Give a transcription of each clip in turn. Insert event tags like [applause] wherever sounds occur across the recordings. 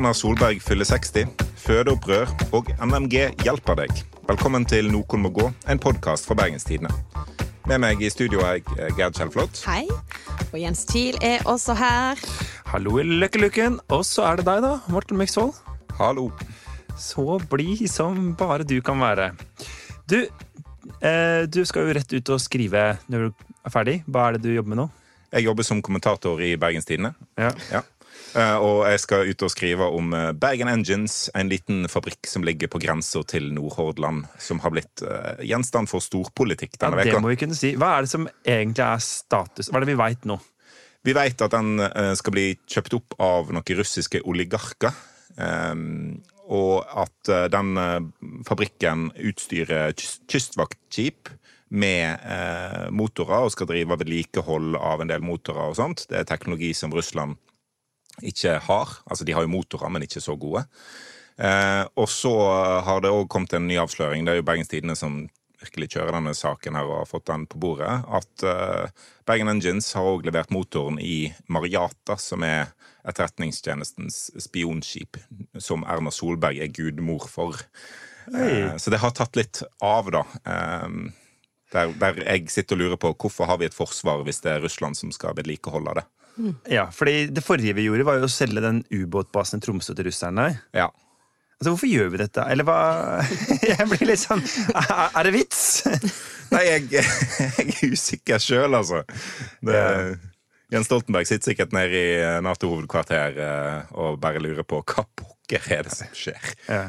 Erna Solberg fyller 60, fødeopprør og NMG hjelper deg. Velkommen til Noen må gå, en podkast fra Bergenstidene. Med meg i studio er jeg Gerd Kjellflot. Hei. Og Jens Thiel er også her. Hallo i løkkeluken. Og så er det deg, da, Morten Myksvold. Hallo. Så blid som bare du kan være. Du, eh, du skal jo rett ut og skrive når du er ferdig. Hva er det du jobber med nå? Jeg jobber som kommentator i Bergenstidene. Ja. Ja. Eh, Og jeg skal ut og skrive om eh, Bergen Engines, en liten fabrikk som ligger på grensa til Nordhordland, som har blitt eh, gjenstand for storpolitikk Ja, denne det må vi kunne si. Hva er det som egentlig er status? Hva er det vi veit nå? Vi vet at den skal bli kjøpt opp av noen russiske oligarker. og at den fabrikken utstyrer kystvaktskip med motorer og skal drive vedlikehold av en del motorer og sånt. Det er teknologi som Russland ikke har. Altså, de har jo motorer, men ikke så gode. Eh, og så har det òg kommet en ny avsløring. Det er jo Bergens Tidende som virkelig kjører denne saken her og har fått den på bordet. At eh, Bergen Engines har òg levert motoren i Mariata, som er Etterretningstjenestens spionskip, som Erna Solberg er gudmor for. Eh, så det har tatt litt av, da. Eh, der, der jeg sitter og lurer på hvorfor har vi et forsvar hvis det er Russland som skal vedlikeholde det. Ja, fordi Det forrige vi gjorde, var jo å selge den ubåtbasen i Tromsø til russerne. Ja. Altså, Hvorfor gjør vi dette? Eller hva [laughs] Jeg blir litt sånn Er det vits? Nei, jeg, [laughs] jeg er usikker sjøl, altså. Det, Jens Stoltenberg sitter sikkert nede i Nato-hovedkvarter eh, og bare lurer på hva pokker er det som skjer. Ja.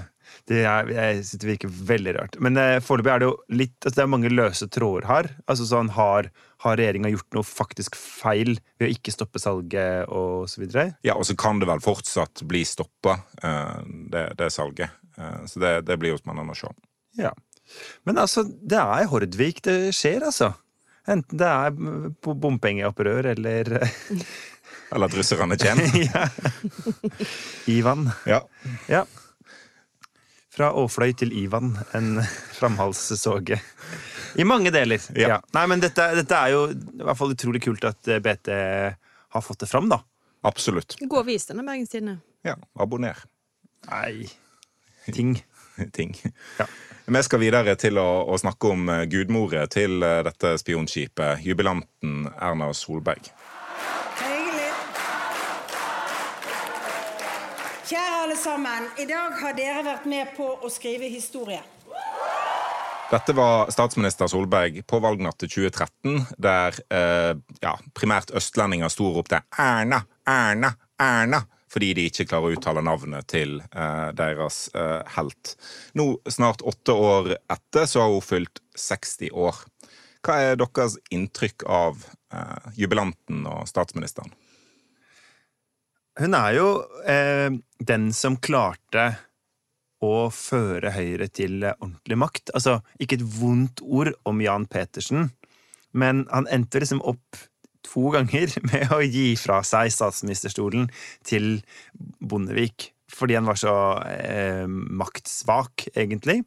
Det, er, jeg synes det virker veldig rart. Men eh, foreløpig er det jo litt altså, Det er mange løse tråder her. Altså sånn, Har, har regjeringa gjort noe faktisk feil ved å ikke stoppe salget og så videre? Ja, Og så kan det vel fortsatt bli stoppa, det, det salget. Eh, Så det, det blir jo spennende å se. Ja. Men altså, det er i Hordvik det skjer, altså. Enten det er på bompengeopprør eller Eller at russerne kommer. [laughs] ja. [laughs] Ivan. Ja. Ja. Fra Åfløy til Ivan, en [laughs] framhalssåge. I mange deler. Ja. Ja. Nei, men dette, dette er jo i hvert fall utrolig kult at eh, BT har fått det fram, da. Absolutt. Gå og vis denne Bergens Tidende. Ja, Abonner. Nei Ting. [laughs] Ting. Ja. Vi skal videre til å, å snakke om eh, gudmoret til eh, dette spionskipet, jubilanten Erna Solberg. Kjære alle sammen. I dag har dere vært med på å skrive historie. Dette var statsminister Solberg på valgnatt til 2013, der eh, ja, primært østlendinger sto og ropte 'Erna, Erna, Erna', fordi de ikke klarer å uttale navnet til eh, deres eh, helt. Nå, snart åtte år etter, så har hun fylt 60 år. Hva er deres inntrykk av eh, jubilanten og statsministeren? Hun er jo eh, den som klarte å føre Høyre til eh, ordentlig makt. Altså, ikke et vondt ord om Jan Petersen, men han endte liksom opp to ganger [laughs] med å gi fra seg statsministerstolen til Bondevik. Fordi han var så eh, maktsvak, egentlig.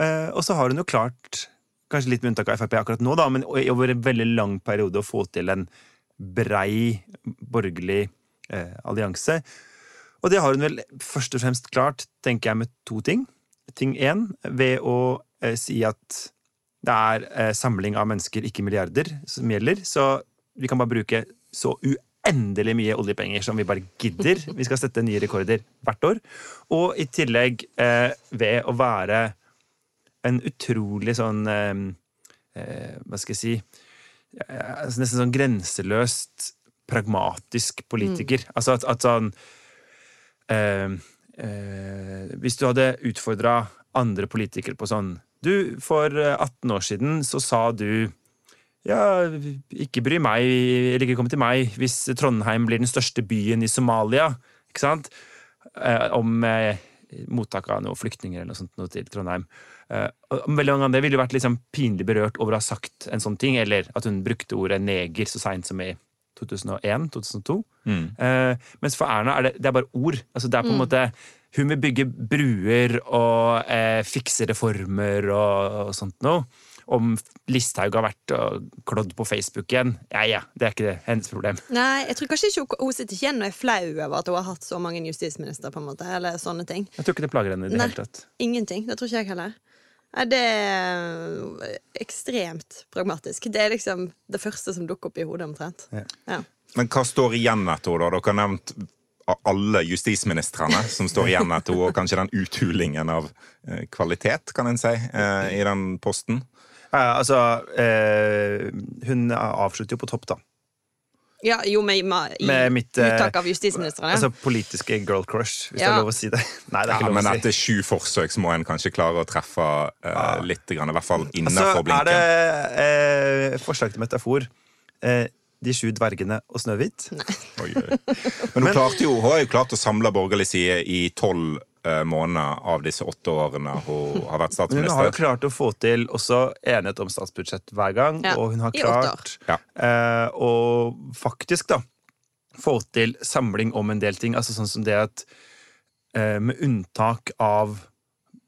Eh, og så har hun jo klart, kanskje litt med unntak av Frp akkurat nå, da, men over en veldig lang periode å få til en brei borgerlig allianse. Og det har hun vel først og fremst klart, tenker jeg, med to ting. Ting én, ved å eh, si at det er eh, samling av mennesker, ikke milliarder, som gjelder. Så vi kan bare bruke så uendelig mye oljepenger som vi bare gidder. Vi skal sette nye rekorder hvert år. Og i tillegg eh, ved å være en utrolig sånn eh, eh, Hva skal jeg si eh, altså Nesten sånn grenseløst pragmatisk politiker. Altså at, at sånn eh, eh, Hvis du hadde utfordra andre politikere på sånn Du, for eh, 18 år siden så sa du ja, ikke bry meg, eller ikke kom til meg, hvis Trondheim blir den største byen i Somalia. Ikke sant? Eh, om eh, mottak av noen flyktninger eller noe sånt noe til Trondheim. Eh, veldig mange av det ville vært liksom pinlig berørt over å ha sagt en sånn ting, eller at hun brukte ordet neger så seint som i 2001-2002. Eh, mens for Erna er det, det er bare ord. Altså det er på en måte Hun vil bygge bruer og eh, fikse reformer og, og sånt noe. om Listhaug har vært og klådd på Facebook igjen. Ja, ja, det er ikke det. hennes problem. Nei, jeg tror kanskje ikke hun, sitter ikke igjen og er flau over at hun har hatt så mange justisministre, på en måte, eller sånne ting. Jeg tror ikke det plager henne i det Nei. hele tatt. Ingenting. Det tror ikke jeg heller. Nei, det er ekstremt pragmatisk. Det er liksom det første som dukker opp i hodet, omtrent. Ja. Ja. Men hva står igjen etter henne, da? Dere har nevnt alle justisministrene som står igjen etter henne, og kanskje den uthulingen av eh, kvalitet, kan en si, eh, i den posten. Ja, altså eh, Hun avslutter jo på topp, da. Ja, jo, med, med, i Med mitt, eh, uttak av justisministrene. Altså politiske girl crush, hvis det er lov å si det. [laughs] Nei, det er Ja, ikke lov men å si. etter sju forsøk så må en kanskje klare å treffe eh, litt, grann, i hvert fall Altså, blinken. er det eh, forslag til metafor eh, De sju dvergene og Snøhvit? Oi, oi. [laughs] Men hun, klarte jo, hun har jo klart å samle borgerlig side i tolv måneder av disse åtte årene hun har vært statsminister. hun har jo klart å få til også enighet om statsbudsjett hver gang, Ja, og hun har klart Ja. eh, å faktisk da få til samling om en del ting. Altså sånn som det at eh, med unntak av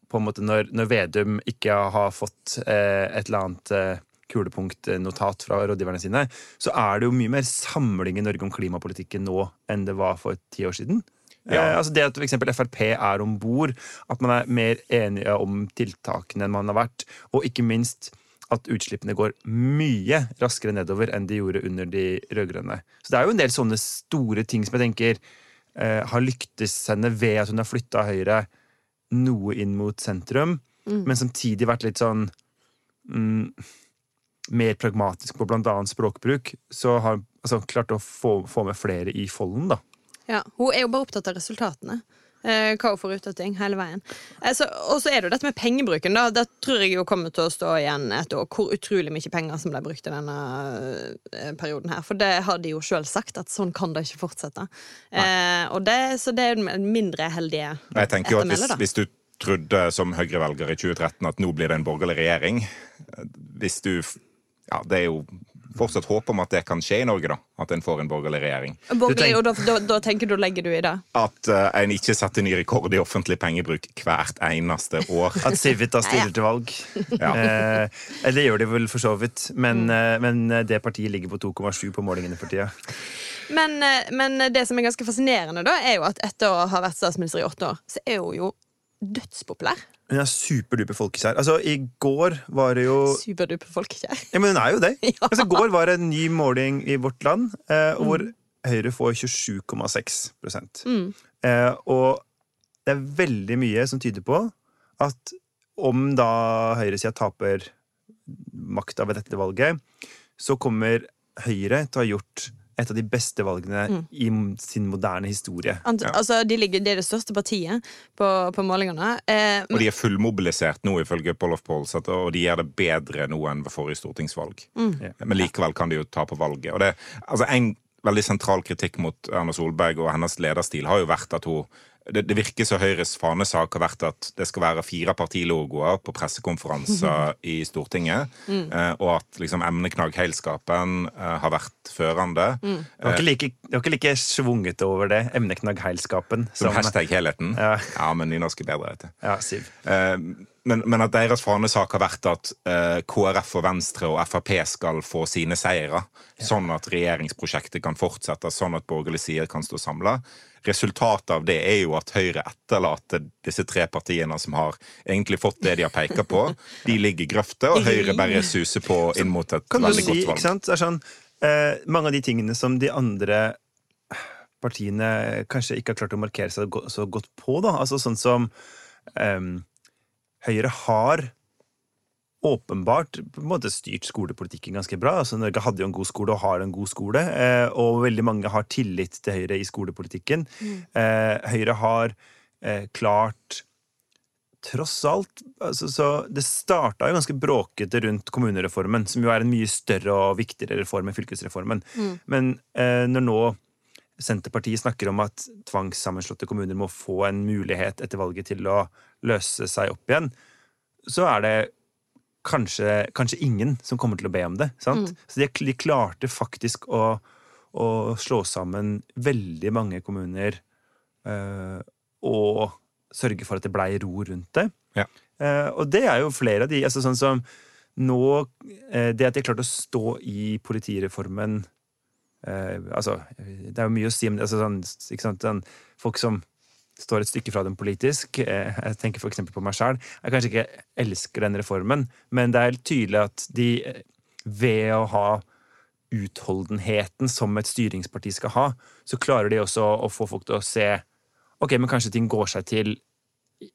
på en måte når, når Vedum ikke har fått eh, et eller annet eh, kulepunktnotat fra rådgiverne sine, så er det jo mye mer samling i Norge om klimapolitikken nå enn det var for ti år siden. Ja. Eh, altså det at eksempel Frp er om bord, at man er mer enige om tiltakene enn man har vært, og ikke minst at utslippene går mye raskere nedover enn de gjorde under de rød-grønne. Så det er jo en del sånne store ting som jeg tenker eh, har lyktes henne ved at hun har flytta Høyre noe inn mot sentrum, men samtidig vært litt sånn mm, mer pragmatisk på annet språkbruk, så har altså, klart å få, få med flere i folden, da. Ja, hun er jo bare opptatt av resultatene. Eh, hva hun får ut av ting hele veien. Eh, og så er det jo dette med pengebruken. Da Der tror jeg jo kommer til å stå igjen et år hvor utrolig mye penger som ble brukt i denne eh, perioden her. For det har de jo sjøl sagt, at sånn kan det ikke fortsette. Eh, og det, så det er mindre heldige Jeg tenker jo at hvis du trodde som Høyre-velger i 2013 at nå blir det en borgerlig regjering Hvis du Ja, det er jo fortsatt håp om at det kan skje i Norge, da. At en får en borgerlig regjering. Borgerlig, og da, da, da tenker du, legger du i det? At uh, en ikke setter ny rekord i offentlig pengebruk hvert eneste år. At Civita stiller til valg. Ja. Eh, eller det gjør de vel for så vidt, men, eh, men det partiet ligger på 2,7 på målingene for tida. Men, eh, men det som er ganske fascinerende, da, er jo at etter å ha vært statsminister i åtte år, så er hun jo dødspopulær. Hun er superduper folkekjær. Altså, I går var det jo Superduper folkekjær. Ja, men hun er jo det. [laughs] Ja. Altså, I går var det en ny måling i Vårt Land eh, hvor Høyre får 27,6 Mm. eh, Og det er veldig mye som tyder på at om da høyresida taper makta ved dette valget, så kommer Høyre til å ha gjort et av de beste valgene Mm. i sin moderne historie. Ant- Altså, de, ligger, det er det største partiet på, på målingene. Eh, Og de er fullmobilisert nå, ifølge Poll of Polls, og de gjør det bedre nå enn ved forrige stortingsvalg. Ja. Men likevel kan de jo ta på valget. Og det, altså En veldig sentral kritikk mot Erna Solberg og hennes lederstil har jo vært at hun det, det virker som Høyres fanesak har vært at det skal være fire partilogoer på pressekonferanser i Stortinget, eh, og at liksom emneknagg-heilskapen eh, har vært førende. Det var ikke like, ikke like svunget over det, emneknagg-heilskapen. Som hashtag-helheten. Ja. Ja, men nynorsk er bedre, vet du. Ja, Siv. Eh, men, men at deres fanesak har vært at eh, KrF og Venstre og Frp skal få sine seire, sånn at regjeringsprosjektet kan fortsette, sånn at borgerlig side kan stå samla. Resultatet av det er jo at Høyre etterlater disse tre partiene som har egentlig fått det de har peka på. De ligger i grøfta, og Høyre bare suser på inn mot et Kan veldig si, godt ikke valg. sant? Det er sånn, eh, mange av de tingene som de andre partiene kanskje ikke har klart å markere seg så godt på, da. Altså sånn som em, Høyre har åpenbart på en måte styrt skolepolitikken ganske bra. Altså Norge hadde jo en god skole og har en god skole, eh, og veldig mange har tillit til Høyre i skolepolitikken. Eh, Høyre har eh, klart tross alt altså, så Det starta jo ganske bråkete rundt kommunereformen, som jo er en mye større og viktigere reform enn fylkesreformen. Men eh, når nå Senterpartiet snakker om at tvangssammenslåtte kommuner må få en mulighet etter valget til å løse seg opp igjen, så er det kanskje, kanskje ingen som kommer til å be om det. Sant? Så de, de klarte faktisk å, å slå sammen veldig mange kommuner øh, og sørge for at det blei ro rundt det. Ja. Uh, og det er jo flere av de altså sånn som nå eh, Det at de har klart å stå i politireformen eh, Altså, det er jo mye å si om. Altså, sånn, sant? den, folk som står et stykke fra dem politisk, eh, jeg tenker f.eks. på meg sjøl, jeg kanskje ikke elsker den reformen, men det er helt tydelig at de eh, ved å ha utholdenheten som et styringsparti skal ha, så klarer de også å få folk til å se Ok, men kanskje ting går seg til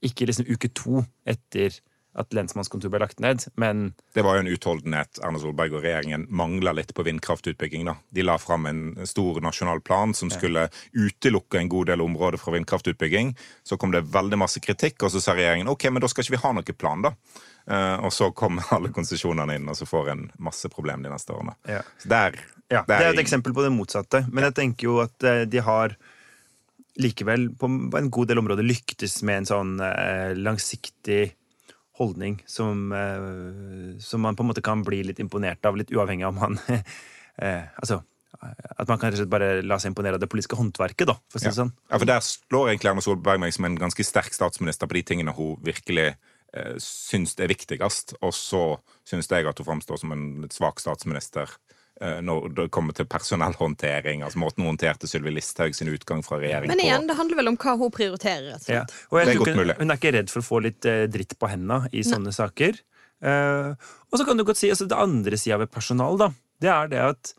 ikke liksom uke to etter at lensmannskontoret ble lagt ned, men Det var jo en utholdenhet Erna Solberg og regjeringen mangla litt på vindkraftutbygging. da. De la fram en stor nasjonal plan som skulle utelukke en god del områder fra vindkraftutbygging. Så kom det veldig masse kritikk, og så sa regjeringen ok, men da skal ikke vi ha noen plan, da. Eh, og så kom [laughs] alle konsesjonene inn, og så får en masse problem de neste årene. Ja. Så der, Ja, det er et eksempel på det motsatte. Men jeg tenker jo at eh, de har likevel på en god del områder lyktes med en sånn eh, langsiktig holdning som, eh, som man på en måte kan bli litt imponert av, litt uavhengig av om man [laughs] eh, Altså at man kan bare la seg imponere av det politiske håndverket, da, for å si det Ja. sånn. Ja, for Der slår egentlig Erna Solberg meg som en ganske sterk statsminister på de tingene hun virkelig eh, syns er viktigst. Og så syns jeg at hun framstår som en litt svak statsminister når det kommer til personellhåndtering. altså Måten hun håndterte Sylvi Listhaug sin utgang fra regjering Men igjen, på. det handler vel om hva hun prioriterer. rett og Ja. Og Det er godt mulig. hun er ikke redd for å få litt eh, dritt på henda i sånne saker. Eh, og så kan du godt si altså Det andre sida ved personal, da, det er det at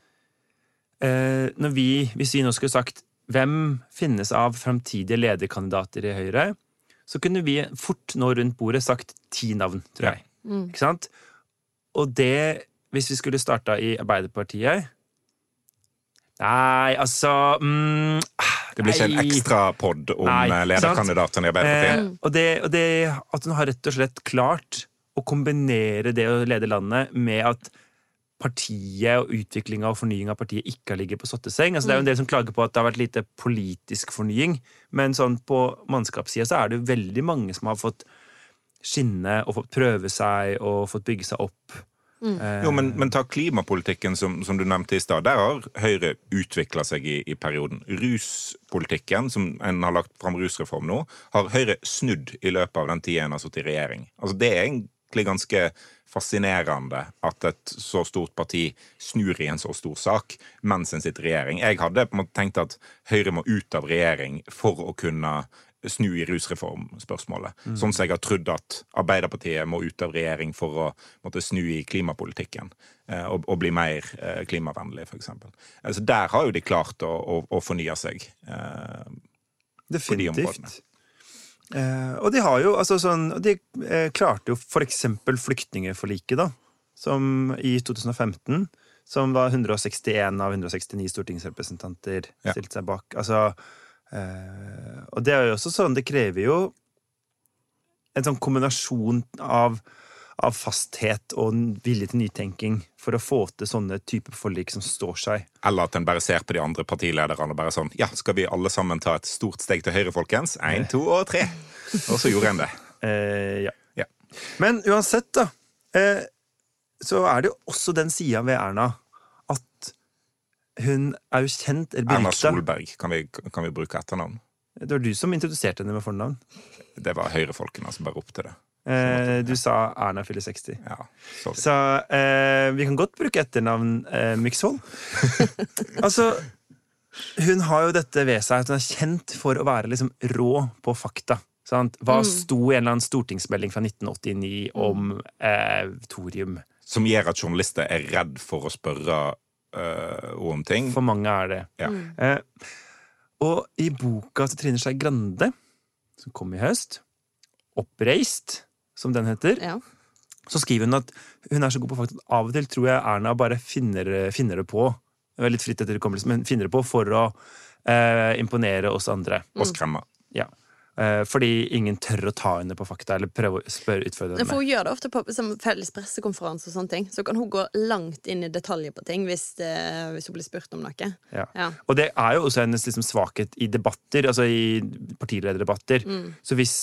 eh, når vi, hvis vi nå skulle sagt hvem finnes av framtidige lederkandidater i Høyre, så kunne vi fort nå rundt bordet sagt ti navn, tror jeg. Ikke sant? Og det, hvis vi skulle starta i Arbeiderpartiet Nei, altså mm, Det blir ikke en ekstra pod om eh, lederkandidatene i Arbeiderpartiet. Eh, og, det, og det at hun har rett og slett klart å kombinere det å lede landet med at partiet og utviklinga og fornyinga av partiet ikke har ligget på sotteseng. Altså, det er jo en del som klager på at det har vært lite politisk fornying, men sånn på mannskapssida så er det jo veldig mange som har fått skinne og fått prøve seg og fått bygge seg opp. Eh, Jo, men, men ta klimapolitikken som, som du nevnte i stad. Der har Høyre utvikla seg i, i perioden. Ruspolitikken, som en har lagt fram rusreform nå, har Høyre snudd i løpet av den tida en har sittet i regjering. Altså, det er egentlig ganske fascinerende at et så stort parti snur i en så stor sak mens en sitter i regjering. Jeg hadde på en måte tenkt at Høyre må ut av regjering for å kunne snu i rusreformspørsmålet. Sånn som jeg har trodd at Arbeiderpartiet må ut av regjering for å måtte snu i klimapolitikken. eh, Og, og bli mer eh, klimavennlig, f.eks. Altså, der har jo de klart å, å, å fornye seg. eh, de områdene. Eh, og de har jo altså sånn De eh, klarte jo eksempel flyktningeforliket, da. Som i 2015. Som var 161 av 169 stortingsrepresentanter Ja. stilte seg bak. Altså Og det er jo også sånn Det krever jo en sånn kombinasjon av av fasthet og vilje til nytenking for å få til sånne typer forlik som står seg. Eller at en bare ser på de andre partilederne og bare sånn Ja, skal vi alle sammen ta et stort steg til høyre, folkens? Én, to og tre. Og så gjorde en det. [laughs] Eh, ja. Ja. Men uansett, da, eh, så er det jo også den sida ved Erna hun er jo kjent eller Erna. Solberg, kan vi, kan vi bruke etternavn? Det var du som introduserte henne med fornavn. Det var høyrefolkene som bare ropte det. Eh, du sa Erna fyller 60. Ja, sorry. Så eh, vi kan godt bruke etternavn eh, Myksvold. [laughs] altså, hun har jo dette ved seg at hun er kjent for å være liksom rå på fakta. Sant? Hva sto i en eller annen stortingsmelding fra 1989 om eh, thorium? Som gjør at journalister er redd for å spørre øh, om ting. For mange er det. Ja. Eh, og i boka til Trine Skei Grande, som kom i høst, 'Oppreist', som den heter, Ja. så skriver hun at hun er så god på fakta at av og til tror jeg Erna bare finner, finner det på det litt fritt etter hukommelsen, men finner det på for å eh, imponere oss andre. Og skremme. Ja. Eh, fordi ingen tør å ta henne på fakta eller prøve å spørre utfordre For hun gjør det ofte på som felles pressekonferanse og sånne ting. Så kan hun gå langt inn i detaljer på ting hvis, det, hvis hun blir spurt om noe. Ja. Ja. Og det er jo også hennes liksom, svakhet i debatter, altså i partilederdebatter. Så hvis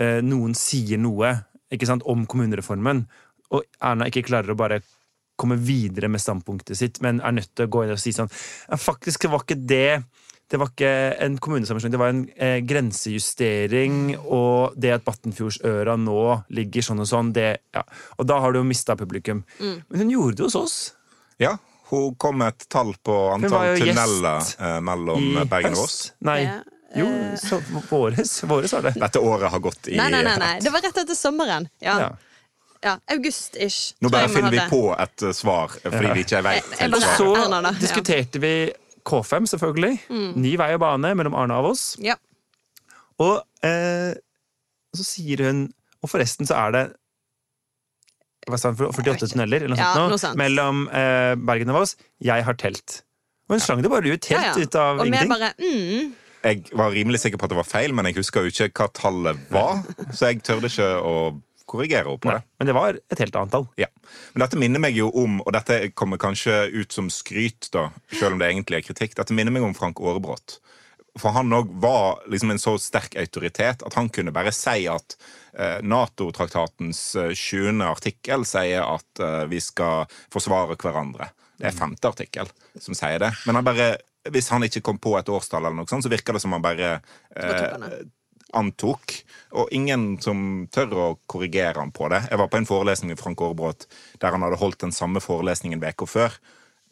eh, noen sier noe sant, om kommunereformen, og Erna ikke klarer å bare komme videre med standpunktet sitt, men er nødt til å gå inn og si sånn Faktisk var ikke det det var ikke en kommunesammenslåing, det var en eh, grensejustering, og det at Battenfjordsøra nå ligger sånn og sånn, det ja. Og da har du jo mista publikum. Mm. Men hun gjorde det hos oss. Ja, hun kom med et tall på antall tunneler eh, mellom Bergen og Voss. Nei, Ja, jo, eh. så, våres, våres var det. Dette året har gått i Nei, nei, nei, nei. Det var rett etter sommeren. Ja, Ja. ja. August-ish. Nå bare finner vi på et eh, svar, eh, fordi Ja. vi ikke er vei. jeg helt. Så Erna, diskuterte vi K5, selvfølgelig. Mm. Ny vei og bane mellom Arne og Voss. Ja. Og eh, så sier hun Og forresten så er det hva sa hun, 48 tunneler eller noe Ja, sånt noe, noe mellom eh, Bergen og Voss. Jeg har telt. Og hun slang det bare ut helt Ja, ja. ut av Og ingenting. bare mm, Jeg var rimelig sikker på at det var feil, men jeg husker jo ikke hva tallet var. [laughs] Så jeg tørde ikke å korrigere henne på Nei, det. men det var et helt annet tall. Ja. Men dette minner meg jo om, og dette kommer kanskje ut som skryt, da, selv om det egentlig er kritikk, dette minner meg om Frank Aarebrot. For han òg var liksom en så sterk autoritet at han kunne bare si at eh, Nato-traktatens eh, 20. artikkel sier at eh, vi skal forsvare hverandre. Det er femte artikkel som sier det. Men han bare, hvis han ikke kom på et årstall, eller noe sånt, så virker det som han bare eh, antok. Og ingen som tør å korrigere han på det. Jeg var på en forelesning med Frank Aarebrot der han hadde holdt den samme forelesningen uka før.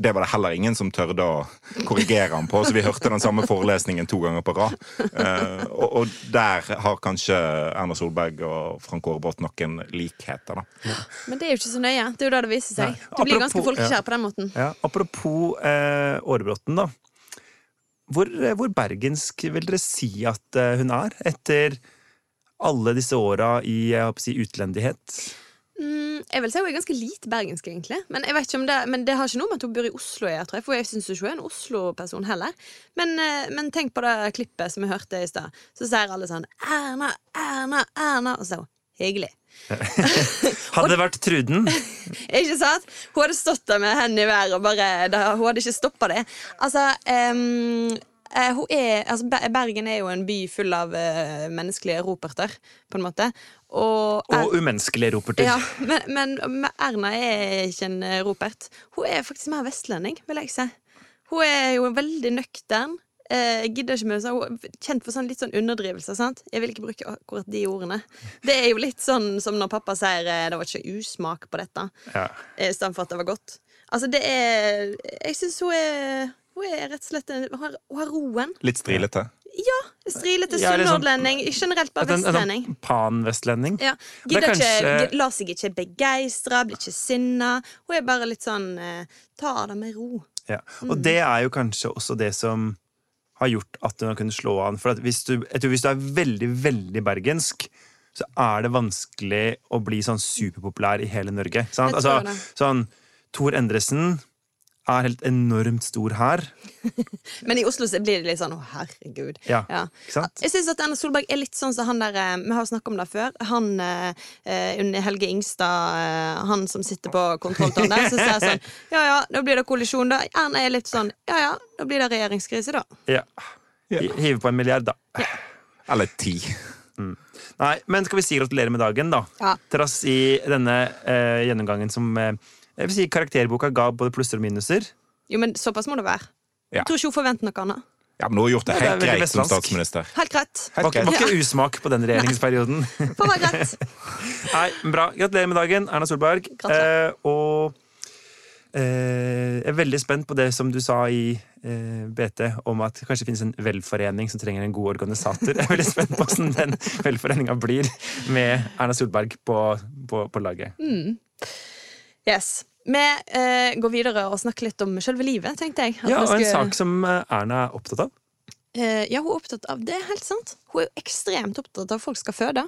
Det var det heller ingen som tørde å korrigere han på, så vi hørte den samme forelesningen to ganger på rad. Uh, og, og der har kanskje Erna Solberg og Frank Aarebrot noen likheter, da. Men det er jo ikke så nøye. Det er jo da det viser seg. Du blir ganske folkekjær ja. på den måten. Ja, apropos eh, Aarebrotten, da. Hvor, eh, hvor bergensk vil dere si at eh, hun er, etter alle disse åra i å si, utlendighet? Mm, jeg vil si hun er ganske lite bergensk, egentlig. Men det Men det har ikke noe med at hun bor i Oslo å gjøre, for jeg syns ikke hun er en Oslo-person heller. Men, eh, men tenk på det klippet som vi hørte i stad. Så sier alle sånn Erna, Erna, Erna. Og så hyggelig. [laughs] Hadde det vært Truden [laughs] Ikke sant? Hun hadde stått der med hendene i været og bare Hun hadde ikke stoppa det. Altså, um, er, altså Bergen er jo en by full av uh, menneskelige roperter, på en måte. Og, og umenneskelige roperter. ja, men, men, Erna er ikke en ropert. Hun er faktisk mer vestlending, vil jeg si. Hun er jo veldig nøktern. Eh, gidder ikke med så er kjent for sånn, litt sånn underdrivelser. sant? Jeg vil ikke bruke akkurat de ordene. Det er jo litt sånn som når pappa sier eh, 'det var ikke usmak på dette', Ja. eh, for at det var godt. Altså, det er Jeg syns hun er Hun er rett og slett Hun har, har roen. Litt strilete. Ja! Strilete Ja, sunnhordlending. sånn- Generelt bare en, vestlending. sånn pan-vestlending. Ja. Er Gidder kanskje- ikke, lar seg ikke begeistre, blir ikke sinna. Hun er bare litt sånn eh, Ta det med ro. Ja. Og det er jo kanskje også det som har gjort at hun har kunnet slå an. For at hvis du, jeg tror hvis du er veldig, veldig bergensk, så er det vanskelig å bli sånn superpopulær i hele Norge. Sant? Altså, sånn, Tor Endresen er helt enormt stor her. [laughs] Men i Oslo så blir det litt sånn å, herregud. Ja, ikke sant? Jeg syns at Erna Solberg er litt sånn som han der eh, Vi har snakket om det før. Han under eh, Helge Ingstad, eh, han som sitter på kontrolltårnet der, så sier sånn Ja ja, da blir det kollisjon, da. Erna er litt sånn Ja ja, da blir det regjeringskrise, da. Ja. Hive på en milliard, da. Eller ti. Nei, men skal vi si gratulerer med dagen, da? Ja. Trass i denne eh, gjennomgangen som eh, jeg vil si karakterboka ga både plusser og minuser. Jo, men såpass må det være. Ja. Jeg tror ikke hun forventer noe annet. Ja, men hun har gjort det helt greit som statsminister. Helt greit. Var, Helt greit. var ikke usmak på den regjeringsperioden. [laughs] Får være greit. [laughs] Nei, men bra. Gratulerer med dagen, Erna Solberg. Eh, og eh, jeg er veldig spent på det som du sa i eh, BT, om at det kanskje finnes en velforening som trenger en god organisator. [laughs] Jeg er veldig spent på hvordan den velforeninga blir med Erna Solberg på, på, på laget. Yes. Vi eh, går videre og snakker litt om selve livet, tenkte jeg. Ja, og en skulle- sak som eh, Erna er opptatt av. Eh, ja, hun er opptatt av det. er Helt sant. Hun er jo ekstremt opptatt av at folk skal føde.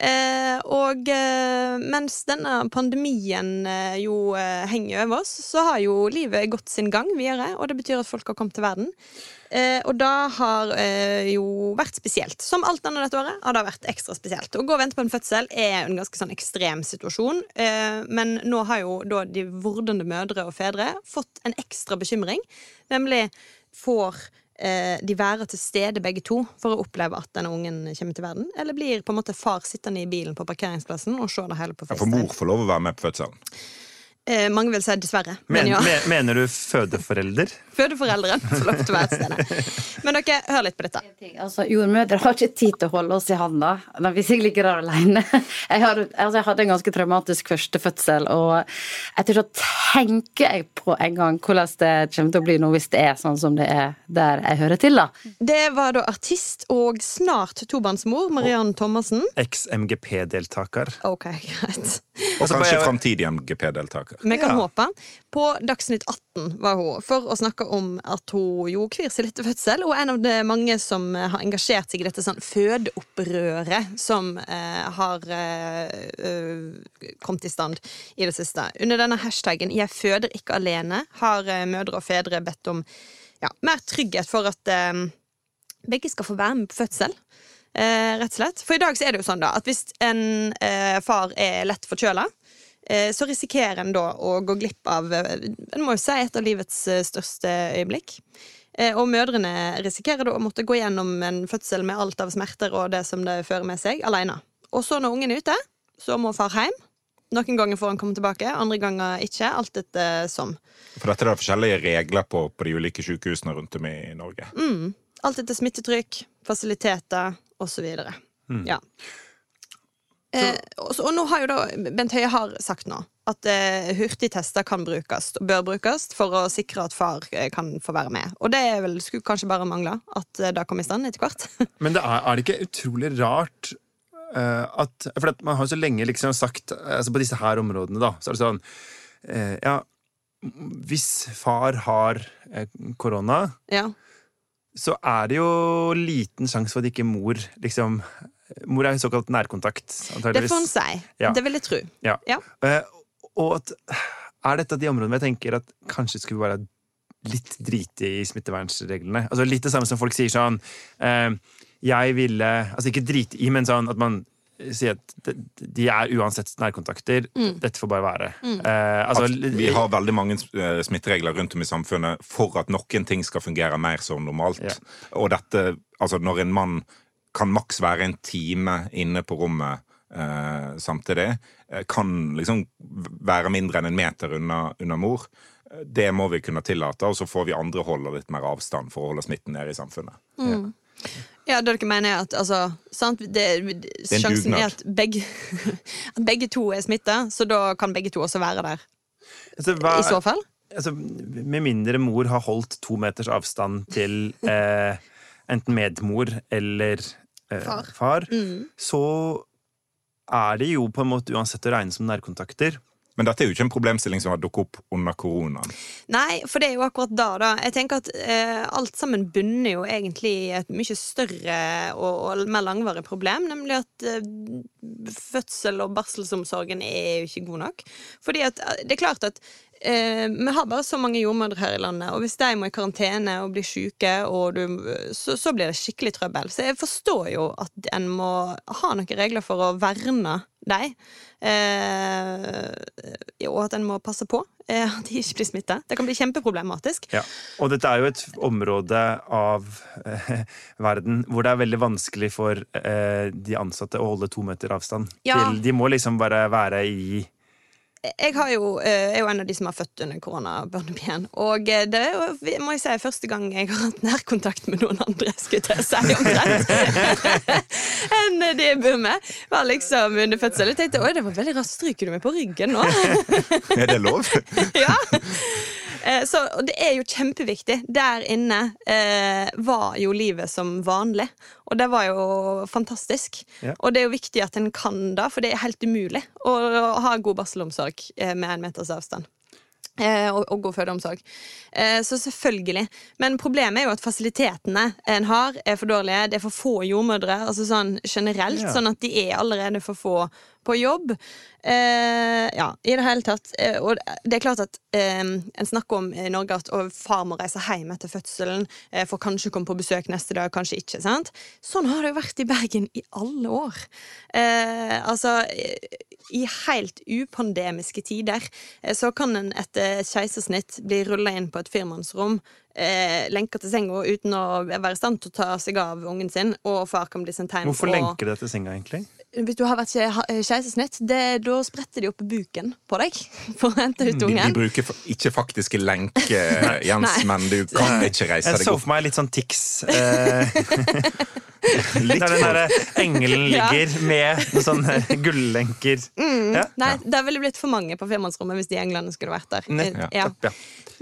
Eh, og eh, mens denne pandemien eh, jo henger over oss, så har jo livet gått sin gang videre. Og det betyr at folk har kommet til verden. Og da har jo vært spesielt. Som alt annet dette året har det vært ekstra spesielt. Å gå og vente på en fødsel er en ganske sånn ekstrem situasjon. Men nå har jo da de vordende mødre og fedre fått en ekstra bekymring. Nemlig får de være til stede begge to for å oppleve at denne ungen kommer til verden? Eller blir på en måte far sittende i bilen på parkeringsplassen og se det hele på Ja, for mor får lov å være med på fødselen. Eh, mange vil si dessverre. Men, Men ja, me- mener du fødeforelder? [laughs] Fødeforelderen, får lov til å være til stede. Men dere, hør litt på dette. Altså, Jordmødre har ikke tid til å holde oss i handa hvis jeg ligger der alene. [laughs] Jeg, har, altså, jeg hadde en ganske traumatisk første fødsel, og etter så tenker jeg på en gang hvordan det kommer til å bli nå hvis det er sånn som det er der jeg hører til. da. Det var da artist og snart tobarnsmor Mariann Thomassen. Eks-MGP-deltaker. Ok, greit. Og kanskje framtidig MGP-deltaker. Vi kan Ja. håpe. På Dagsnytt 18 var hun for å snakke om at hun jo kvir seg litt til fødsel, og en av de mange som eh, har engasjert seg i dette sånn fødeopprøret som eh, har eh, eh, kommet i stand i det siste. Under denne hashtaggen 'Jeg føder ikke alene' har eh, mødre og fedre bedt om ja, mer trygghet for at eh, begge skal få være med på fødsel. Eh, rett og slett. For i dag så er det jo sånn da at hvis en eh, far er lett forkjøla, så risikerer en da å gå glipp av eh, en må jo si et av livets eh, største øyeblikk. Eh, og mødrene risikerer da å måtte gå gjennom en fødsel med alt av smerter og det som det fører med seg, alene. Og så når ungen er ute, så må far hjem. Noen ganger får han komme tilbake, andre ganger ikke. Alt etter som. For dette er det forskjellige regler på, på de ulike sykehusene rundt om i Norge. Mm. Alt etter smittetrykk, fasiliteter osv. Ja. Eh, og, og nå har jo da Bent Høie har sagt nå at eh, hurtigtester kan brukes og bør brukes for å sikre at far eh, kan få være med. Og det er vel, skulle kanskje bare mangle at eh, det kom i stand etter hvert. [laughs] Men det er, er det ikke utrolig rart eh, at For at man har jo så lenge liksom sagt altså På disse her områdene, da, så er det sånn eh, Ja, hvis far har korona, ja. så er det jo liten sjanse for at ikke mor liksom Mor er såkalt nærkontakt, Det får en si. Ja. Det vil jeg tro. Ja. Ja. Eh, og at er dette de områdene hvor jeg tenker at kanskje skulle være litt drite i smittevernreglene? Altså Litt det samme som folk sier sånn eh, Jeg ville Altså ikke drite i, men sånn at man sier at de, er uansett nærkontakter. Mm. Dette får bare være. Eh, altså, At vi har veldig mange eh, smitteregler rundt om i samfunnet for at noen ting skal fungere mer som normalt. Ja. Og dette, altså når en mann kan maks være en time inne på rommet eh, samtidig, eh, kan liksom være mindre enn en meter unna, unna mor, eh, det må vi kunne tillate, og så får vi andre holde litt mer avstand for å holde smitten nede i samfunnet. Ja, det dere mener er at altså, sant? Det, er en Sjansen er at begge, [laughs] at begge to er smitta, så da kan begge to også være der. altså, hva, I så fall. altså, med mindre mor har holdt to meters avstand til eh, enten medmor eller Far. far Mm. så er det jo på en måte uansett å regne som nærkontakter. Men dette er jo ikke en problemstilling som har dukket opp under koronaen. Nei, for det er jo akkurat da, da. Jeg tenker at eh, alt sammen bunner jo egentlig i et mye større og, og mer langvarig problem, nemlig at eh, fødsel- og barselsomsorgen er jo ikke god nok. Fordi at eh, det er klart at eh, vi har bare så mange jordmødre her i landet, og hvis de må i karantene og bli syke, og du, så, så blir det skikkelig trøbbel. Så jeg forstår jo at en må ha noen regler for å verne dem. Eh, og at en må passe på eh, at de ikke blir smitta. Det kan bli kjempeproblematisk. Ja. Og dette er jo et område av eh, verden hvor det er veldig vanskelig for eh, de ansatte å holde to meter avstand. Ja. De må liksom bare være i Jeg har jo, eh, er jo en av de som har født under koronapandemien. Og eh, det er jo, må jeg si, første gang jeg har hatt nærkontakt med noen andre, skulle jeg si omtrent, [laughs] enn de jeg bor med. Var liksom under fødsel. Jeg tenkte oi, det var veldig rart, stryker du meg på ryggen nå? [laughs] Er det lov? [laughs] ja. Eh, Så, det er jo kjempeviktig. Der inne eh, var jo livet som vanlig. Og det var jo fantastisk. Ja. Og det er jo viktig at en kan det, for det er helt umulig å ha god barselomsorg eh, med en meters avstand. Eh, og, og god fødeomsorg. Eh, så selvfølgelig. Men problemet er jo at fasilitetene en har, er for dårlige. Det er for få jordmødre altså sånn generelt, Ja. sånn at de er allerede for få på jobb. Eh, ja, i det hele tatt. Eh, og det er klart at eh, en snakker om i Norge at far må reise hjem etter fødselen, eh, for kanskje komme på besøk neste dag, kanskje ikke. sant? Sånn har det jo vært i Bergen i alle år. Eh, altså eh, i helt upandemiske tider eh, så kan en etter et keisersnitt bli rulla inn på et firmannsrom eh, lenka til senga uten å være i stand til å ta seg av ungen sin, og far kan bli sendt hjem. Hvorfor og, lenker du til senga, egentlig? Hvis du har vært keisersnitt, da spretter de opp buken på deg [laughs] for å hente ut De, de bruker ikke faktiske lenker, [laughs] Jens, men du kan [laughs] ikke reise deg Jeg så for meg litt sånn Tix. Eh, Litt der den derre engelen Ja. ligger med noen sånne gullenker. Ja. Nei, det ville blitt for mange på firmannsrommet hvis de englene skulle vært der. Ja.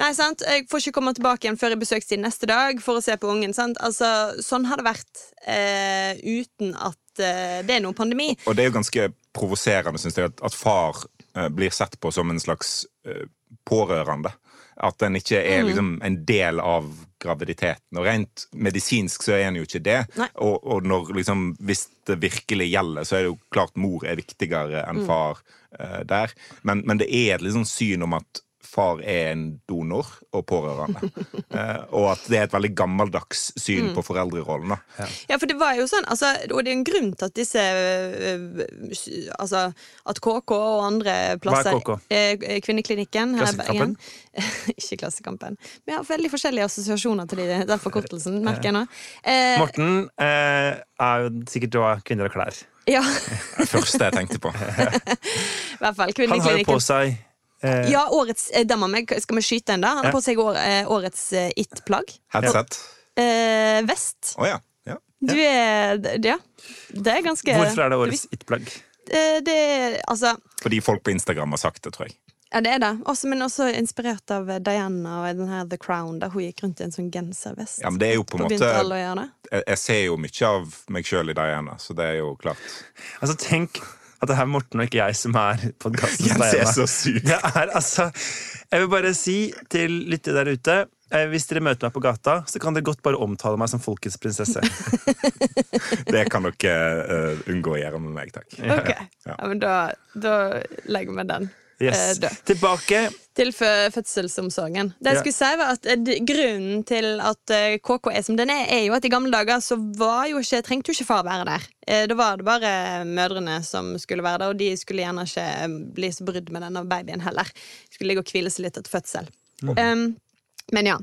Nei, sant? Jeg får ikke komme tilbake igjen før i besøkstid neste dag for å se på ungen. Sant? Altså, sånn har det vært eh, uten at eh, det er noen pandemi. Og det er jo ganske provoserende, syns jeg, at, at far eh, blir sett på som en slags eh, pårørende. At en ikke er liksom, en del av graviditeten. Og rent medisinsk så er en jo ikke det. Og, og når, liksom, hvis det virkelig gjelder, så er det jo klart mor er viktigere enn far eh, der. Men, men det er et liksom syn om at far er en donor og pårørende. [laughs] Eh, og at det er et veldig gammeldags syn på foreldrerollen. Da. Ja, for det var jo sånn, altså, Og det er en grunn til at disse øh, Altså at KK og andre plasser Hva er KK? eh, Kvinneklinikken her i Bergen [laughs] Ikke Klassekampen. Vi har veldig forskjellige assosiasjoner til de, den forkortelsen, merker jeg nå. Eh, Morten eh, er jo sikkert da kvinner og klær. ja, Det første jeg tenkte på. [laughs] i hvert fall. kvinneklinikken. Han har jo på seg eh, Ja, årets eh, da må vi- Skal vi skyte en, da? Han har Ja. på seg år, eh, årets eh, it-plagg. Headset. Eh, vest. Å ja. ja. Du er Ja. Det er ganske Hvorfor er det årets it-plagg? Eh, Det er Altså Fordi folk på Instagram har sagt det, tror jeg. Ja, det er det. Også, men også inspirert av Diana og den her The Crown, der hun gikk rundt i en sånn genservest. Ja, men det er jo på en måte begynte alle å gjøre det. jeg, jeg ser jo mye av meg sjøl i Diana, så det er jo klart. Altså, tenk at det er Morten og ikke jeg som er podkastens Jeg ser så syk. Det er altså Jeg vil bare si til lyttere der ute eh, hvis dere møter meg på gata, så kan dere godt bare omtale meg som folkets prinsesse. [laughs] Det kan dere uh, unngå å gjøre med meg, takk. Ok, Ja. ja, men da, da legger vi den Yes. dø. Tilbake. Til fø- fødselsomsorgen. Det jeg Ja. skulle si var at eh, Grunnen til at eh, KK er som den er, er jo at i gamle dager så var jo ikke, trengte jo ikke far være der. Eh, Da var det bare mødrene som skulle være der, og de skulle gjerne ikke eh, bli så brydd med denne babyen heller. Skulle ligge og hvile seg litt etter fødsel. Um, men ja.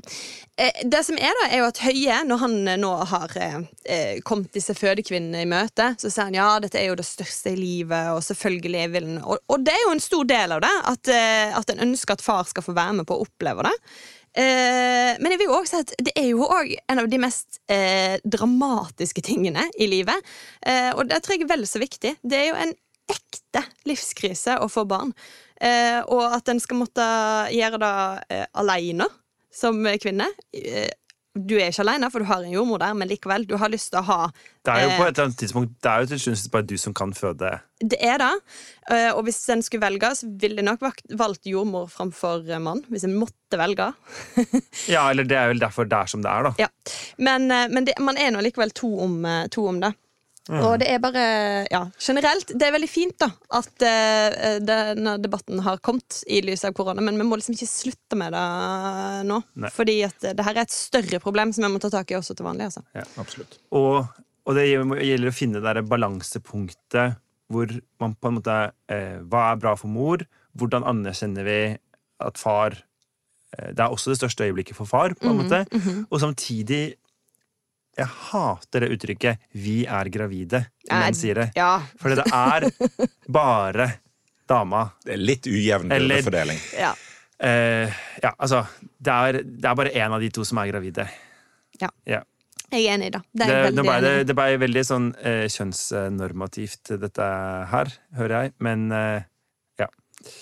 Eh, Det som er da, er jo at Høie, når han eh, nå har eh, kommet disse fødekvinnene i møte, så sier han ja, dette er jo det største i livet, og selvfølgelig vil han og, og det er jo en stor del av det, at, at en ønsker at far skal få være med på å oppleve det. Men jeg vil jo også si at det er jo òg en av de mest dramatiske tingene i livet. Og det tror jeg er vel så viktig. Det er jo en ekte livskrise å få barn. Og at en skal måtte gjøre det aleine som kvinne. Eh, du er ikke alene, for du har en jordmor der, men likevel, du har lyst til å ha Det er jo på eh, et eller annet tidspunkt Det er jo til slutt bare du som kan føde. Det er det. Eh, og hvis en skulle velge, så ville jeg nok valgt jordmor framfor eh, mann. Hvis en måtte velge. [laughs] Ja, eller det er vel derfor det er som det er, da. Ja. Men, eh, men det, man er nå likevel to om, eh, to om det. Og det er bare Ja, generelt. Det er veldig fint da at uh, denne debatten har kommet i lys av korona, men vi må liksom ikke slutte med det nå. Nei. Fordi at det her er et større problem som vi må ta tak i også til vanlig. Altså. Absolutt. Og, og det gjelder å finne det der balansepunktet hvor man på en måte eh, Hva er bra for mor? Hvordan anerkjenner vi at far eh, Det er også det største øyeblikket for far, på en måte. Og samtidig Jeg hater det uttrykket 'vi er gravide' når menn sier det. Ja. For det er bare dama. Det er litt ujevn byrdefordeling. ja. Uh, ja, altså det er, det er bare én av de to som er gravide. Ja. Ja. Jeg er enig i det. Det Det, ble det, enig det ble veldig sånn uh, kjønnsnormativt, dette her, hører jeg. Men eh,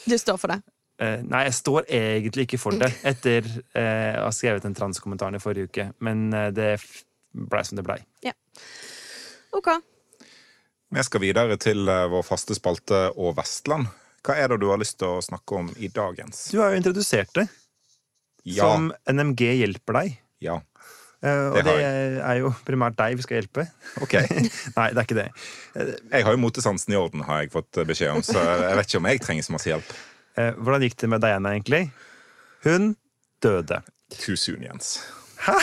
Du står for det. eh, Nei, jeg står egentlig ikke for det etter å ha skrevet den transkommentaren i forrige uke. Men det blei som det blei. Ok. Vi skal videre til eh, vår faste spalte og Vestland. Hva er det du har lyst til å snakke om i dagens? Du har jo introdusert det Ja. som NMG hjelper deg. ja. Eh, og Det det, er jo primært deg vi skal hjelpe. Ok. [laughs] Nei, det er ikke det. Jeg har jo motesansen i orden, har jeg fått beskjed om, så jeg vet ikke om jeg trenger så masse hjelp. Eh, hvordan gikk det med Diana, egentlig? Hun døde. Too soon, Jens. Hæ?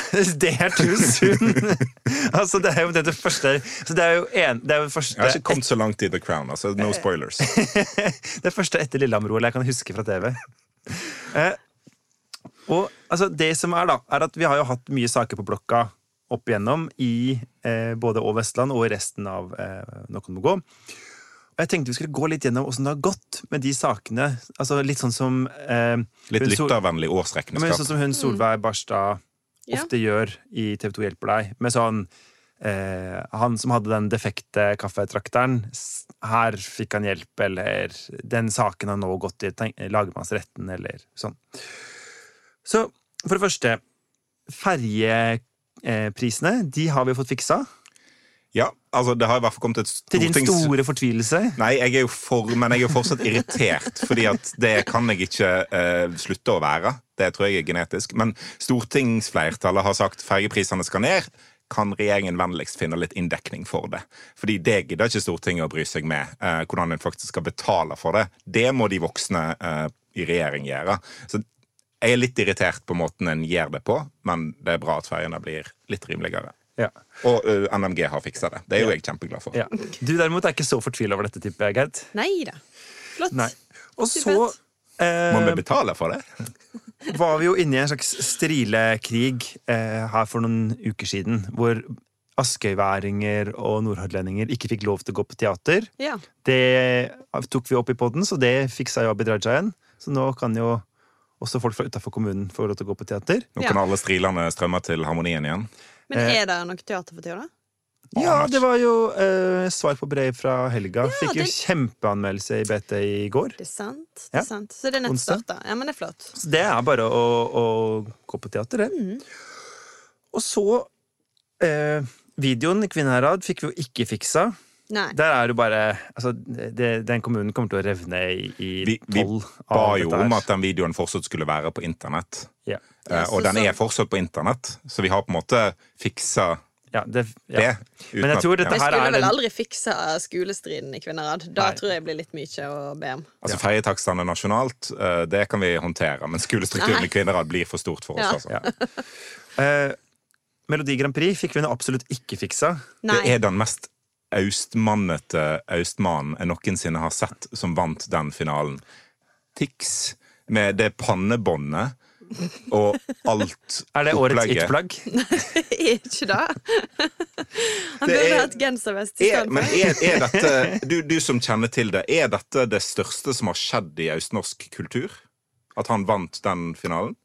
Det er too soon! [laughs] altså, det er jo det, første så Det er jo en, det er jo Jeg har ikke kommet så langt i The Crown. altså No spoilers. [laughs] det første etter Lillehammer-OL jeg kan huske fra TV. Eh, Og altså, det som er, da, er at vi har jo hatt mye saker på blokka opp igjennom i eh, både og Vestland og i resten av eh, Noen må gå. Og jeg tenkte vi skulle gå litt gjennom åssen det har gått med de sakene. Altså Litt sånn som eh, Litt lyttervennlig men årsregnskap. Sånn som hun Solveig Barstad Ja. ofte gjør i TV 2 Hjelper deg. Med sånn eh, Han som hadde den defekte kaffetrakteren. Her fikk han hjelp, eller Den saken har nå gått i lagmannsretten, eller sånn. Så for det første Ferjeprisene, de har vi fått fiksa. Ja, altså Det har i hvert fall kommet et Til din store fortvilelse. Nei, jeg er jo for, men jeg er jo fortsatt irritert, fordi at det kan jeg ikke uh, slutte å være. Det tror jeg er genetisk. Men stortingsflertallet har sagt fergeprisene skal ned. Kan regjeringen vennligst finne litt inndekning for det? Fordi det gidder ikke Stortinget å bry seg med. uh, hvordan en faktisk skal betale for det. Det må de voksne uh, i regjering gjøre. Så jeg er litt irritert på måten en gjør det på, men det er bra at fergene blir litt rimeligere. Ja. Og uh, NMG har fiksa det. Det er jo jeg kjempeglad for. Ja. Du derimot er ikke så fortvila over dette, tipper jeg, Gerd. Nei da. Flott. Nei. Og så eh, Må vi eh, betale for det? [laughs] var vi jo inne i en slags strilekrig eh, her for noen uker siden, hvor askøyværinger og nordhordlendinger ikke fikk lov til å gå på teater. Ja. Det tok vi opp i poden, så det fiksa jo Abid Raja igjen. Så nå kan jo også folk fra utafor kommunen få lov til å gå på teater. Nå Ja. kan alle strilene strømme til harmonien igjen. Men Eh. er det noe teater for tida, da? Ja, det var jo eh, svar på brev fra Helga. Fikk jo det- kjempeanmeldelse i BT i går. Det er sant. Det Ja. er sant. Så det er nettstart, da. Ja, men det er flott. Så det er bare å, å gå på teater, det. Og så eh, Videoen i Kvinnherad fikk vi jo ikke fiksa. Nei. Der er det bare altså, det, Den kommunen kommer til å revne i, i Vi, vi ba jo om at den videoen fortsatt skulle være på internett. ja. Uh, og den er fortsatt på internett, så vi har på en måte fiksa Ja, det, ja. det Men jeg at- tror dette Vi her skulle er vel aldri fiksa skolestriden i Kvinnerad. Da Nei. tror jeg blir litt mye å be om. Altså Ferjetakstene nasjonalt, uh, det kan vi håndtere, men skolestrukturen Nei. i Kvinnherad blir for stort for oss. Ja. Altså. ja. eh, Melodi Grand Prix fikk vi nå absolutt ikke fiksa. Nei. Det er den mest austmannete austmannen jeg noensinne har sett, som vant den finalen. Tix med det pannebåndet og alt [laughs] Er det årets opplegget. it-plagg? [laughs] Er ikke det? [laughs] Han Det burde er- hatt genservest Er, men er, er dette du, du som kjenner til det, er dette det største som har skjedd i østnorsk kultur? At han vant den finalen?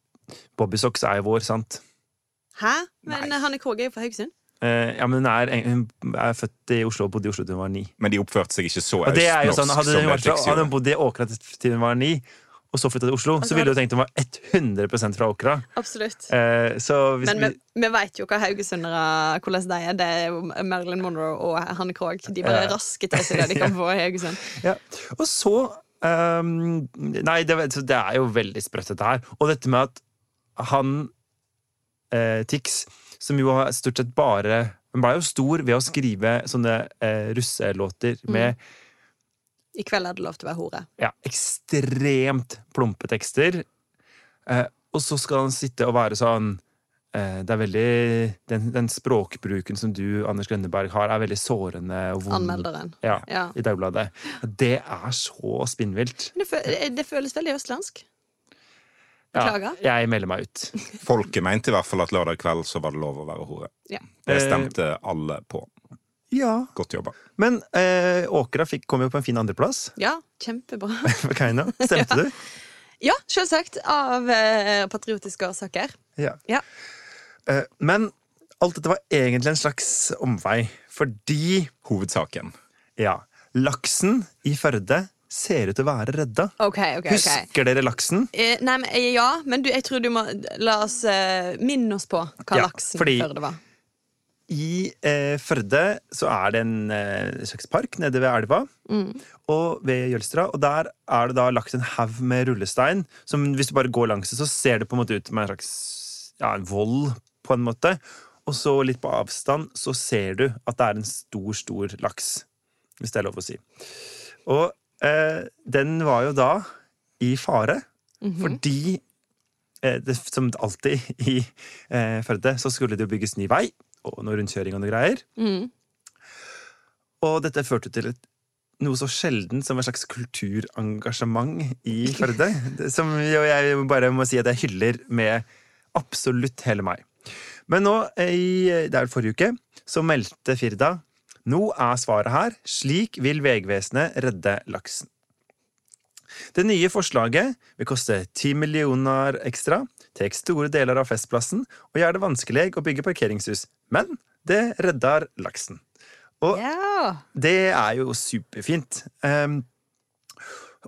Bobbysocks er jo vår, sant? Hæ? Men Nei. Hanne Krogh er jo fra Haugesund. Eh, ja, men hun er, hun er født i Oslo og bodde i Oslo til hun var ni. Men de oppførte seg ikke så østnorsk sånn, Hadde som fra, Tix hadde hun bodd i Åkra til hun var ni, og så flytta til Oslo, Altså, så ville du tenkt hun var 100 fra Åkra. Absolutt. Eh, så hvis Men vi, vi, vi vet jo hva haugesundere hvordan de er. Det er jo Marilyn Monroe og Hanne Krogh. De bare Ja. rasker til seg det de kan [laughs] få i Haugesund. ja. Og så um, Nei, det, det er jo veldig sprøtt, dette her. Og dette med at han eh, Tix, som jo har stort sett bare Hun ble jo stor ved å skrive sånne eh, russelåter med I kveld er det lov til å være hore. ja, ekstremt plumpe tekster. Eh, og så skal han sitte og være sånn eh, det er veldig, den, den språkbruken som du, Anders Grønneberg, har, er veldig sårende og vond. Anmelderen. Ja, Ja. I Dagbladet. Det er så spinnvilt. Det, det føles veldig østlandsk. Ja, Beklager. jeg melder meg ut. [laughs] Folket mente i hvert fall at lørdag kveld så var det lov å være hore. Ja. Det Eh, stemte alle på. Ja. Godt jobba. Men eh, Åkra fikk, kom jo på en fin andreplass. Ja, kjempebra. [laughs] Kaina. Stemte [laughs] du? Ja, selvsagt. Av eh, patriotiske årsaker. Ja. Ja. Eh, men alt dette var egentlig en slags omvei, fordi Hovedsaken. ja, laksen i Førde ser ut til å være redda. Okay, okay, ok Husker dere laksen? Eh, nei, men, eh, ja, men du, jeg tror du må La oss eh, minne oss på hva Ja, laksen fordi- Førde var. I eh, Førde så er det en eh, slags park nede ved elva. Og ved Jølstra. Og der er det da lagt en haug med rullestein. Som hvis du bare går langs det, så ser det på en måte ut som en slags ja, en vold, på en måte. Og så litt på avstand så ser du at det er en stor, stor laks. Hvis det er lov å si. Og den var jo da i fare, fordi eh, det, som alltid i eh, Førde, så skulle det jo bygges ny vei og noe rundkjøring og noe greier. Mm. Og dette førte til et noe så sjelden som et slags kulturengasjement i [laughs] Førde. Som jo jeg bare må si at jeg hyller med absolutt hele meg. Men nå, i, det er vel forrige uke, så meldte Firda nå er svaret her. Slik vil Vegvesenet redde laksen. Det nye forslaget vil koste 10 millioner ekstra, tar store deler av Festplassen og gjør det vanskelig å bygge parkeringshus. Men det redder laksen. Og Ja. det er jo superfint. Um,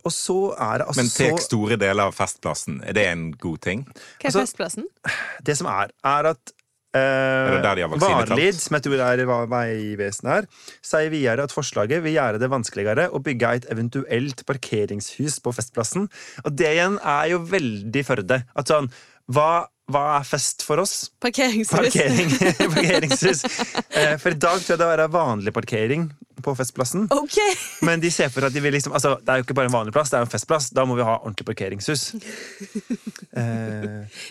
og så er det altså Men tek store deler av Festplassen, er det en god ting? Hva er Altså- Festplassen? Det som er, er at vaksinekalt? Varlid, som jeg tror er Vegvesenet her, sier videre at forslaget vil gjøre det vanskeligere å bygge et eventuelt parkeringshus på Festplassen. Og det igjen er jo veldig Førde. At sånn, hva, hva er fest for oss? Parkeringshus. Parkering, [laughs] parkeringshus. [laughs] Eh, For i dag tror jeg det er vanlig parkering på Festplassen. Okay. [laughs] Men de ser for at de vil liksom altså, Det er jo ikke bare en vanlig plass, det er en festplass. Da må vi ha ordentlig parkeringshus. [laughs] Eh,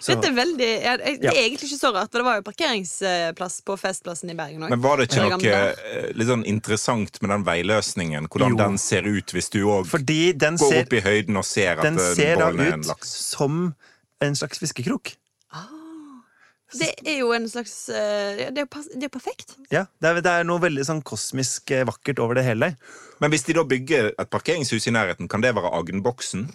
så, Dette er veldig ja, Det Ja. er egentlig ikke så rart, for det var jo parkeringsplass på Festplassen i Bergen òg. Men var det ikke noe gamle. eh, litt sånn interessant med den veiløsningen? Hvordan Jo. den ser ut hvis du òg går ser, opp i høyden og ser at den eh, ser bollen er en ut laks? som en slags fiskekrok. Det er jo en slags eh, Det er det er perfekt. Ja, det er, det er noe veldig sånn kosmisk eh, vakkert over det hele. Men hvis de da bygger et parkeringshus i nærheten, kan det være Agenboksen?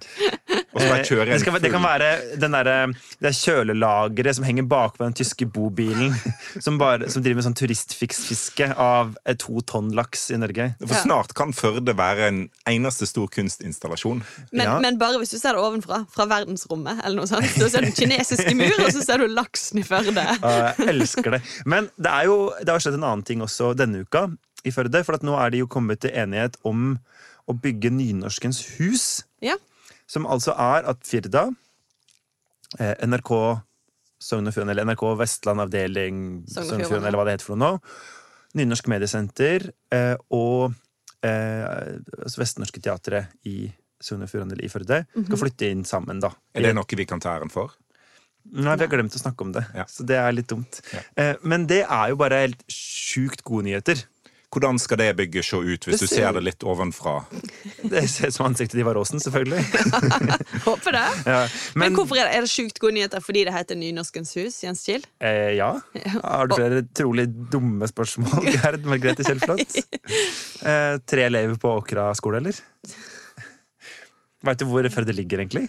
Det, skal, det kan være den der, det kjølelageret som henger bakpå den tyske bobilen, [laughs] som, bare, som driver med sånn turistfiksfiske av eh, to tonn laks i Norge. For snart kan Førde være en eneste stor kunstinstallasjon. Men, Ja. men bare hvis du ser det ovenfra, fra verdensrommet. eller noe sånt Så ser du kinesiske mur, og så ser du laksen i Førde. Jeg elsker det. Men det, er jo, det har skjedd en annen ting også denne uka i Førde. For at nå er de jo kommet til enighet om å bygge Nynorskens hus. Ja. Som altså er at Firda, eh, NRK Sogn og Fjordane, eller NRK Vestland avdeling Sogn og. Fjordane, eller hva det heter for noe nå, Nynorsk Mediesenter eh, og eh, altså Vestnorske Teatret i Sogn og Fjordane eller i Førde Mhm. skal flytte inn sammen, da. Er det noe vi kan ta æren for? Nei, vi har glemt å snakke om det, Ja. så det er litt dumt. Ja. Eh, Men det er jo bare helt sjukt gode nyheter. Hvordan skal det bygget se ut hvis du ser- det litt ovenfra? Det ser ut som ansiktet til Ivar Aasen, selvfølgelig. [laughs] Håper det. Ja. Men, Men, hvorfor er det, er det sjukt gode nyheter fordi det heter Nynorskens hus? Jens Kiel? eh, ja. Har du flere trolig dumme spørsmål, [laughs] Gerd Margrethe Kjellflot? Eh, tre elever på Åkra skole, eller? Veit du hvor Førde ligger, egentlig?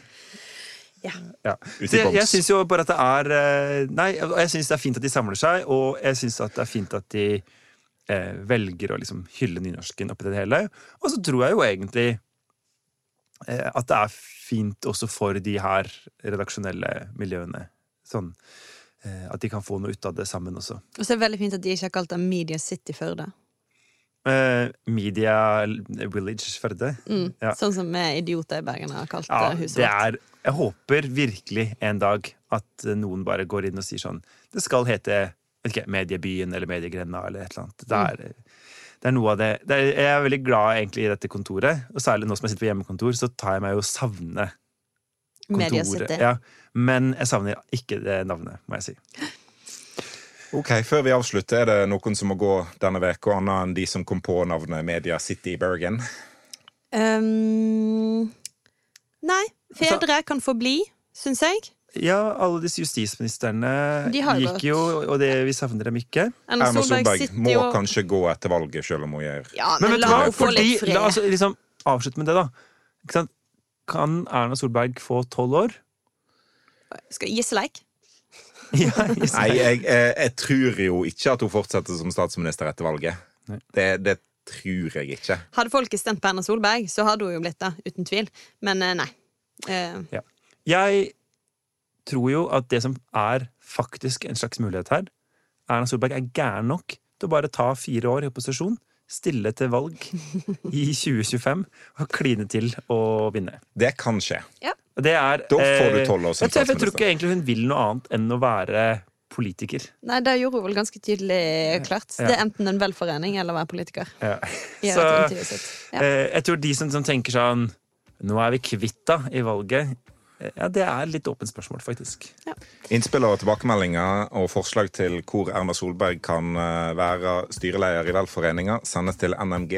Ja. Ja. Ute i Så jeg jeg syns jo bare at det er eh, Nei, jeg syns det er fint at de samler seg, og jeg syns at det er fint at de eh, velger å liksom hylle nynorsken oppi det hele. Og så tror jeg jo egentlig eh, at det er fint også for de her redaksjonelle miljøene. Sånn eh, at de kan få noe ut av det sammen også. Og så er det veldig fint at de ikke har kalt det Media City Førde. Eh, Media Village Førde. Mm. Ja. Sånn som vi idioter i Bergen har kalt Ja, eh, huset vårt. Jeg håper virkelig en dag at noen bare går inn og sier sånn Det skal hete ikke, Mediebyen eller Mediegrenda eller et eller annet. Det er, det er noe av det, det er, Jeg er veldig glad egentlig i dette kontoret, og særlig nå som jeg sitter på hjemmekontor, så tar jeg meg jo savne kontoret. Ja, men jeg savner ikke det navnet, må jeg si. Ok, Før vi avslutter, er det noen som må gå denne uka, annet enn de som kom på navnet Media City Bergen? Um, nei. Fedre kan få bli, syns jeg. Ja, alle disse justisministrene De har jo gikk jo, og det, vi savner dem ikke. Erna Erna Solberg Solberg må og... kanskje gå etter valget, selv om hun gjør Ja, Men men, vet du hva? få Fordi, litt fred. la oss liksom avslutte med det, da. Ikke sant? Kan Erna Solberg få tolv år? Skal Gisleik? [laughs] Ja, leik? Nei, jeg, jeg, jeg tror jo ikke at hun fortsetter som statsminister etter valget. Det, det tror jeg ikke. Hadde folket stemt på Erna Solberg, så hadde hun jo blitt det, uten tvil. Men nei. nei. Ja. Jeg tror jo at det som er faktisk en slags mulighet her Erna Solberg er gæren nok til å bare ta fire år i opposisjon, stille til valg [laughs] i 2025 og kline til å vinne. Det kan skje. Ja. Det er, Da får du eh, tolv år som jeg tror- Jeg tror ikke egentlig hun vil noe annet enn å være politiker. nei, det gjorde hun vel ganske tydelig klart. Ja. Det er enten en velforening eller å være politiker. Ja. Så. Ja. eh, jeg tror de som, som tenker sånn Nå er vi kvitt henne i valget. Ja, det er litt åpent spørsmål, faktisk. Innspill og tilbakemeldinger og forslag til hvor Erna Solberg kan eh, være styreleder i velforeninga, sendes til nmg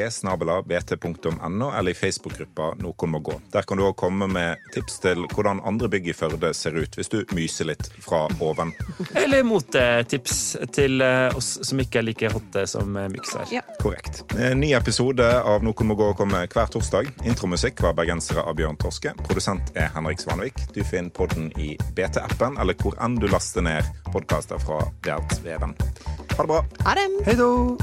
bt.no eller i Facebook-gruppa Noen må gå. Der kan du òg komme med tips til hvordan andre bygg i Førde ser ut, hvis du myser litt fra oven. Eller motetips til eh, oss som ikke er like hotte som eh, Myks er. Ja. Korrekt. En ny episode av Noen må gå kommer hver torsdag. Intromusikk var bergensere av Bjørn Torske. Produsent er Henrik Svanvik. Breik. Du finner podden i BT-appen, eller hvor enn du laster ned podkaster fra Verdensveven. Ha det bra. Ha det. Hei då.